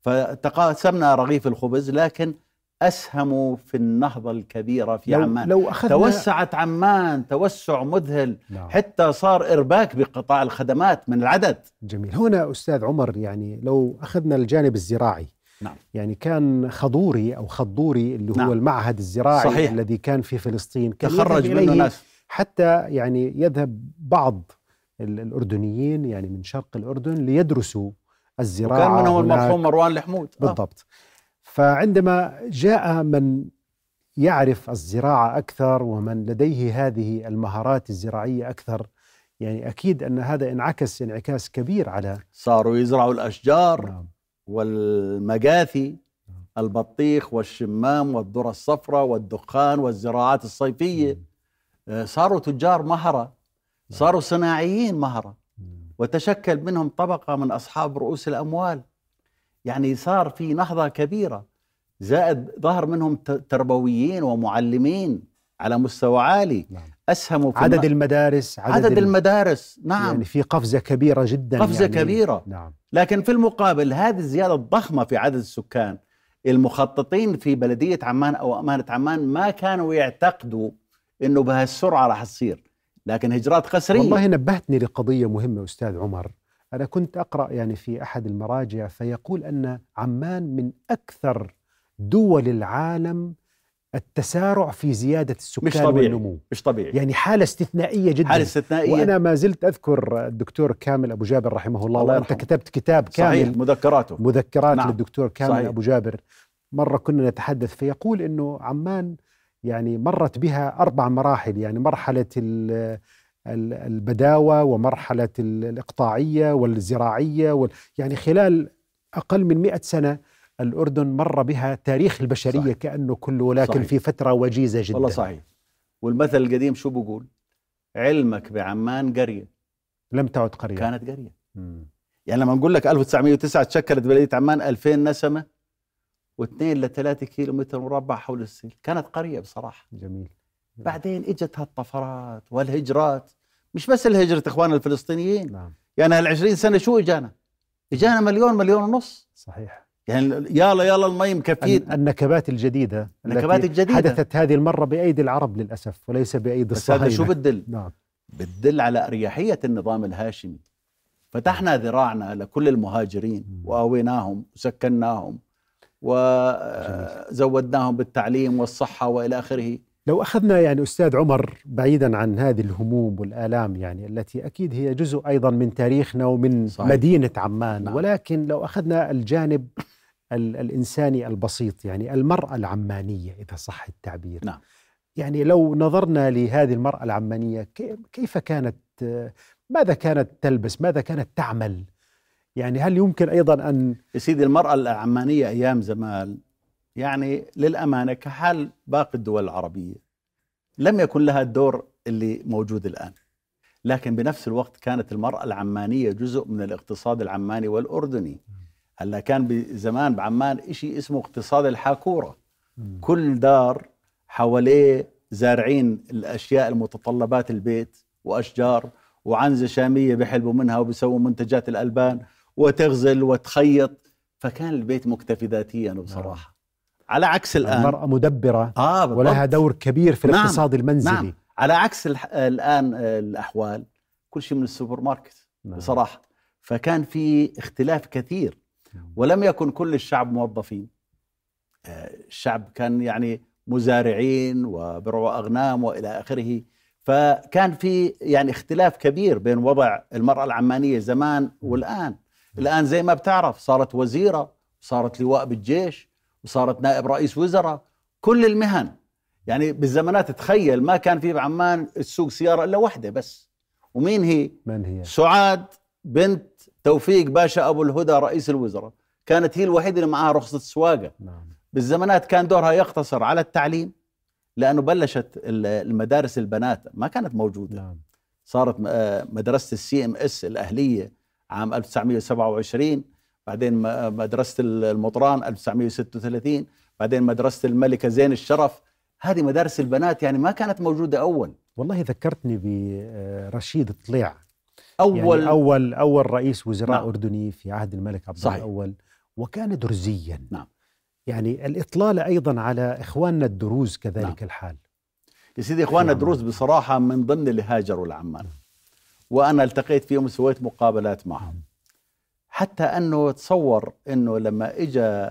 فتقاسمنا رغيف الخبز لكن أسهموا في النهضة الكبيرة في لو عمان. لو اخذنا توسعت عمان توسع مذهل نعم. حتى صار إرباك بقطاع الخدمات من العدد. جميل. هنا أستاذ عمر يعني لو أخذنا الجانب الزراعي نعم. يعني كان خضوري أو خضوري اللي هو نعم. المعهد الزراعي صحيح. الذي كان في فلسطين كان تخرج منه ناس حتى يعني يذهب بعض ال- الأردنيين يعني من شرق الأردن ليدرسوا الزراعة وكان منهم. المرحوم مروان الحمود آه. بالضبط فعندما جاء من يعرف الزراعة أكثر ومن لديه هذه المهارات الزراعية أكثر يعني أكيد أن هذا انعكس انعكاس كبير على صاروا يزرعوا الأشجار نعم والمجاثي البطيخ والشمام والذرة الصفراء والدخان والزراعات الصيفية آه، صاروا تجار مهرة صاروا صناعيين مهرة. وتشكل منهم طبقة من أصحاب رؤوس الأموال. يعني صار في نهضة كبيرة. زائد ظهر منهم تربويين ومعلمين على مستوى عالي. نعم. أسهموا في عدد المدارس عدد ال- المدارس نعم. يعني في قفزة كبيرة جدا قفزة يعني. كبيرة. نعم. لكن في المقابل هذه الزيادة الضخمة في عدد السكان المخططين في بلدية عمان أو أمانة عمان ما كانوا يعتقدوا أنه بهالسرعة راح تصير. لكن هجرات قسرية والله نبهتني لقضية مهمة أستاذ عمر. أنا كنت أقرأ يعني في أحد المراجع فيقول أن عمان من أكثر دول العالم التسارع في زيادة السكان مش طبيعي. والنمو مش طبيعي يعني حالة استثنائية جدا حالة استثنائية وأنا ما زلت أذكر الدكتور كامل أبو جابر رحمه الله, الله يرحمه. كتبت كتاب كامل صحيح مذكراته مذكرات نعم. للدكتور كامل صحيح. أبو جابر مرة كنا نتحدث فيقول إنه عمان يعني مرت بها أربع مراحل يعني مرحلة ال- ال- البداوة ومرحلة ال- الإقطاعية والزراعية وال يعني خلال أقل من مئة سنة الأردن مر بها تاريخ البشرية صحيح. كأنه كله ولكن صحيح. في فترة وجيزة جدا. والله صحيح. والمثل القديم شو بقول علمك بعمان قرية. لم تعد قرية. كانت قرية. مم. يعني لما نقول لك 1909 تشكلت بلدية عمان 2000 نسمة و2 ل 3 كيلو متر مربع حول السيل كانت قرية بصراحة. جميل. بعدين إجت هالطفرات والهجرات. مش بس الهجرة اخواننا الفلسطينيين. نعم. يعني هال20 سنة شو إجانا؟ إجانا مليون مليون ونص. صحيح. يعني يلا يلا المي مكفيت ال- النكبات الجديدة النكبات التي الجديدة. حدثت هذه المرة بأيدي العرب للأسف وليس بأيدي بس هذا الصهاينة شو بدل؟ نعم بتدل على أريحية النظام الهاشمي فتحنا ذراعنا لكل المهاجرين. وآويناهم وسكناهم وزودناهم بالتعليم والصحة وإلى آخره لو أخذنا يعني أستاذ عمر بعيدا عن هذه الهموم والآلام يعني التي أكيد هي جزء أيضا من تاريخنا ومن صحيح. مدينة عمان نعم. ولكن لو أخذنا الجانب ال- الإنساني البسيط يعني المرأة العمانية إذا صح التعبير. نعم. يعني لو نظرنا لهذه المرأة العمانية كي- كيف كانت ماذا كانت تلبس؟ ماذا كانت تعمل؟ يعني هل يمكن أيضا أن يا سيدي المرأة العمانية أيام زمان يعني للأمانة كحال باقي الدول العربية لم يكن لها الدور اللي موجود الآن. لكن بنفس الوقت كانت المرأة العمانية جزء من الاقتصاد العماني والأردني. هلا كان بزمان بعمان شيء اسمه اقتصاد الحاكورة. كل دار حواليه زارعين الأشياء المتطلبات البيت وأشجار وعنزة شامية بيحلبوا منها وبيسووا منتجات الألبان وتغزل وتخيط. فكان البيت مكتفي ذاتيا بصراحة. على عكس الآن المرأة مدبرة آه بالضبط. ولها دور كبير في نعم، الاقتصاد المنزلي. نعم على عكس الح... الآن آه، الأحوال كل شيء من السوبر ماركت نعم. بصراحة. فكان في اختلاف كثير. ولم يكن كل الشعب موظفين. آه، الشعب كان يعني مزارعين وبرعوا أغنام وإلى آخره. فكان في يعني اختلاف كبير بين وضع المرأة العمانية زمان والآن. الآن زي ما بتعرف صارت وزيرة صارت لواء بالجيش وصارت نائب رئيس وزراء. كل المهن. يعني بالزمانات تخيل ما كان في بعمان السوق سيارة إلا واحدة بس. ومين هي؟ من هي؟ سعاد. بنت توفيق باشا أبو الهدى رئيس الوزراء. كانت هي الوحيدة اللي معها رخصة سواقة. نعم. بالزمانات كان دورها يقتصر على التعليم لأنه بلشت المدارس البنات ما كانت موجودة. نعم. صارت آه، مدرسة ال CMS الأهلية عام 1927 بعدين م- مدرسة المطران 1936 بعدين مدرسة الملكة زين الشرف. هذه مدارس البنات يعني ما كانت موجودة أول. والله ذكرتني برشيد طليع. اول يعني أول أول رئيس وزراء نعم. أردني في عهد الملك عبد صحيح. الأول وكان درزيا نعم. يعني الإطلالة أيضا على إخواننا الدروز كذلك نعم. الحال يا سيدي إخواننا. الدروز بصراحة من ضمن اللي هاجروا لعمان وأنا التقيت فيهم وسويت مقابلات معهم حتى أنه تصور إنه لما اجى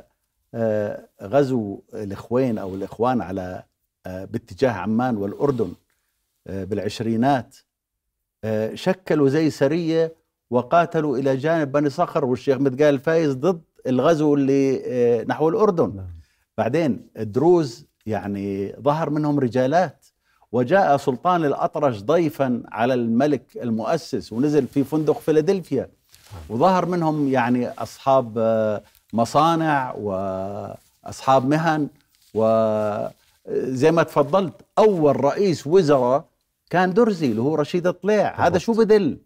آه، غزو الإخوين أو الإخوان على آه، باتجاه عمان والأردن آه، بالعشرينات شكلوا زي سرية وقاتلوا إلى جانب بني صخر والشيخ متقال الفايز ضد الغزو اللي آه، نحو الأردن نعم. بعدين الدروز يعني ظهر منهم رجالات وجاء سلطان الأطرش ضيفا على الملك المؤسس ونزل في فندق فيلادلفيا وظهر منهم يعني أصحاب آه، مصانع وأصحاب مهن وزي ما تفضلت أول رئيس وزراء كان درزي اللي هو رشيد طليع هذا. شو بدل؟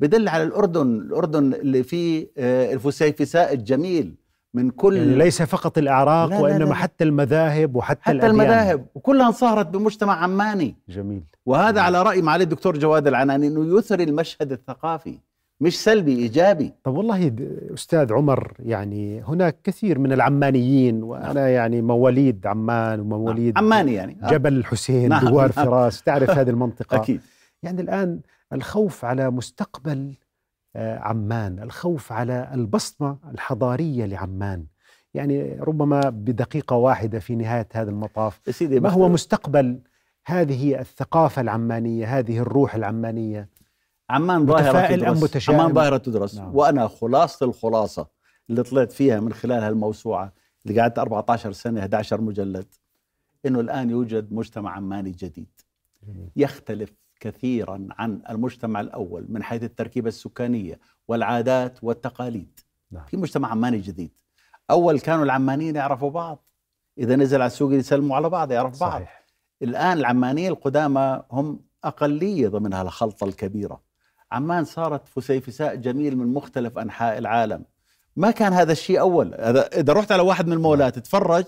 بدل على الأردن الأردن اللي فيه آه، الفسيفساء الجميل من كل يعني ليس فقط الأعراق لا، وإنما لا، لا. حتى المذاهب وحتى حتى الأديان. المذاهب. وكلها انصهرت بمجتمع عماني. جميل. وهذا على رأي معالي الدكتور جواد العناني أنه يثري المشهد الثقافي. مش سلبي إيجابي. طب والله أستاذ عمر يعني هناك كثير من العمانيين وأنا يعني مواليد عمان ومواليد عماني يعني. آه، جبل الحسين نعم، دوار نعم. فراس تعرف هذه المنطقة؟ أكيد. يعني الآن الخوف على مستقبل آه، عمان الخوف على البصمة الحضارية لعمان. يعني ربما بدقيقة واحدة في نهاية هذا المطاف. سيدي ما هو مستقبل هذه الثقافة العمانية هذه الروح العمانية؟ عمان ظاهرة تدرس؟ عمان ظاهرة تدرس. نعم. وأنا خلاصة الخلاصة اللي طلعت فيها من خلال هالموسوعة اللي قعدت 14 سنة 11 مجلد إنه الآن يوجد مجتمع عماني جديد. يختلف كثيرا عن المجتمع الأول من حيث التركيبة السكانية والعادات والتقاليد. نعم. في مجتمع عماني جديد. أول كانوا العمانيين يعرفوا بعض. إذا نزل على السوق يسلموا على بعض يعرف بعض. صحيح. الآن العمانيين القدامى هم أقلية ضمن هالخلطة الكبيرة. عمان صارت فسيفساء جميل من مختلف أنحاء العالم. ما كان هذا الشيء أول. هذا إذا رحت على واحد من المولات تتفرج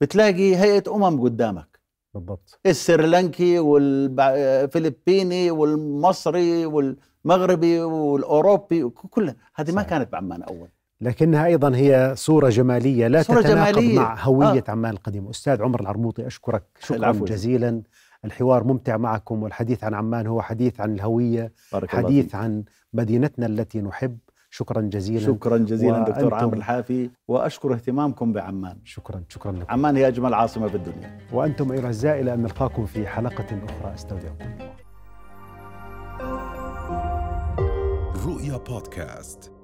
بتلاقي هيئة أمم قدامك. بالضبط. السريلانكي والفلبيني والمصري والمغربي والأوروبي كلها هذه ما. كانت بعمان أول. لكنها أيضا هي صورة جمالية لا صورة تتناقض جمالية. مع هوية عمان القديمة. أستاذ عمر العرموطي أشكرك. شكرا العفو. جزيلا. الحوار ممتع معكم والحديث عن عمان هو حديث عن الهوية بارك الله حديث فيك. عن مدينتنا التي نحب. شكرا جزيلا. شكرا جزيلا دكتور عامر الحافي وأشكر اهتمامكم بعمان. شكرا شكرا لكم. عمان هي أجمل عاصمة بالدنيا. وأنتم أيها الأعزاء إلى أن نلقاكم في حلقة أخرى. أستودعكم الله. رؤيا بودكاست.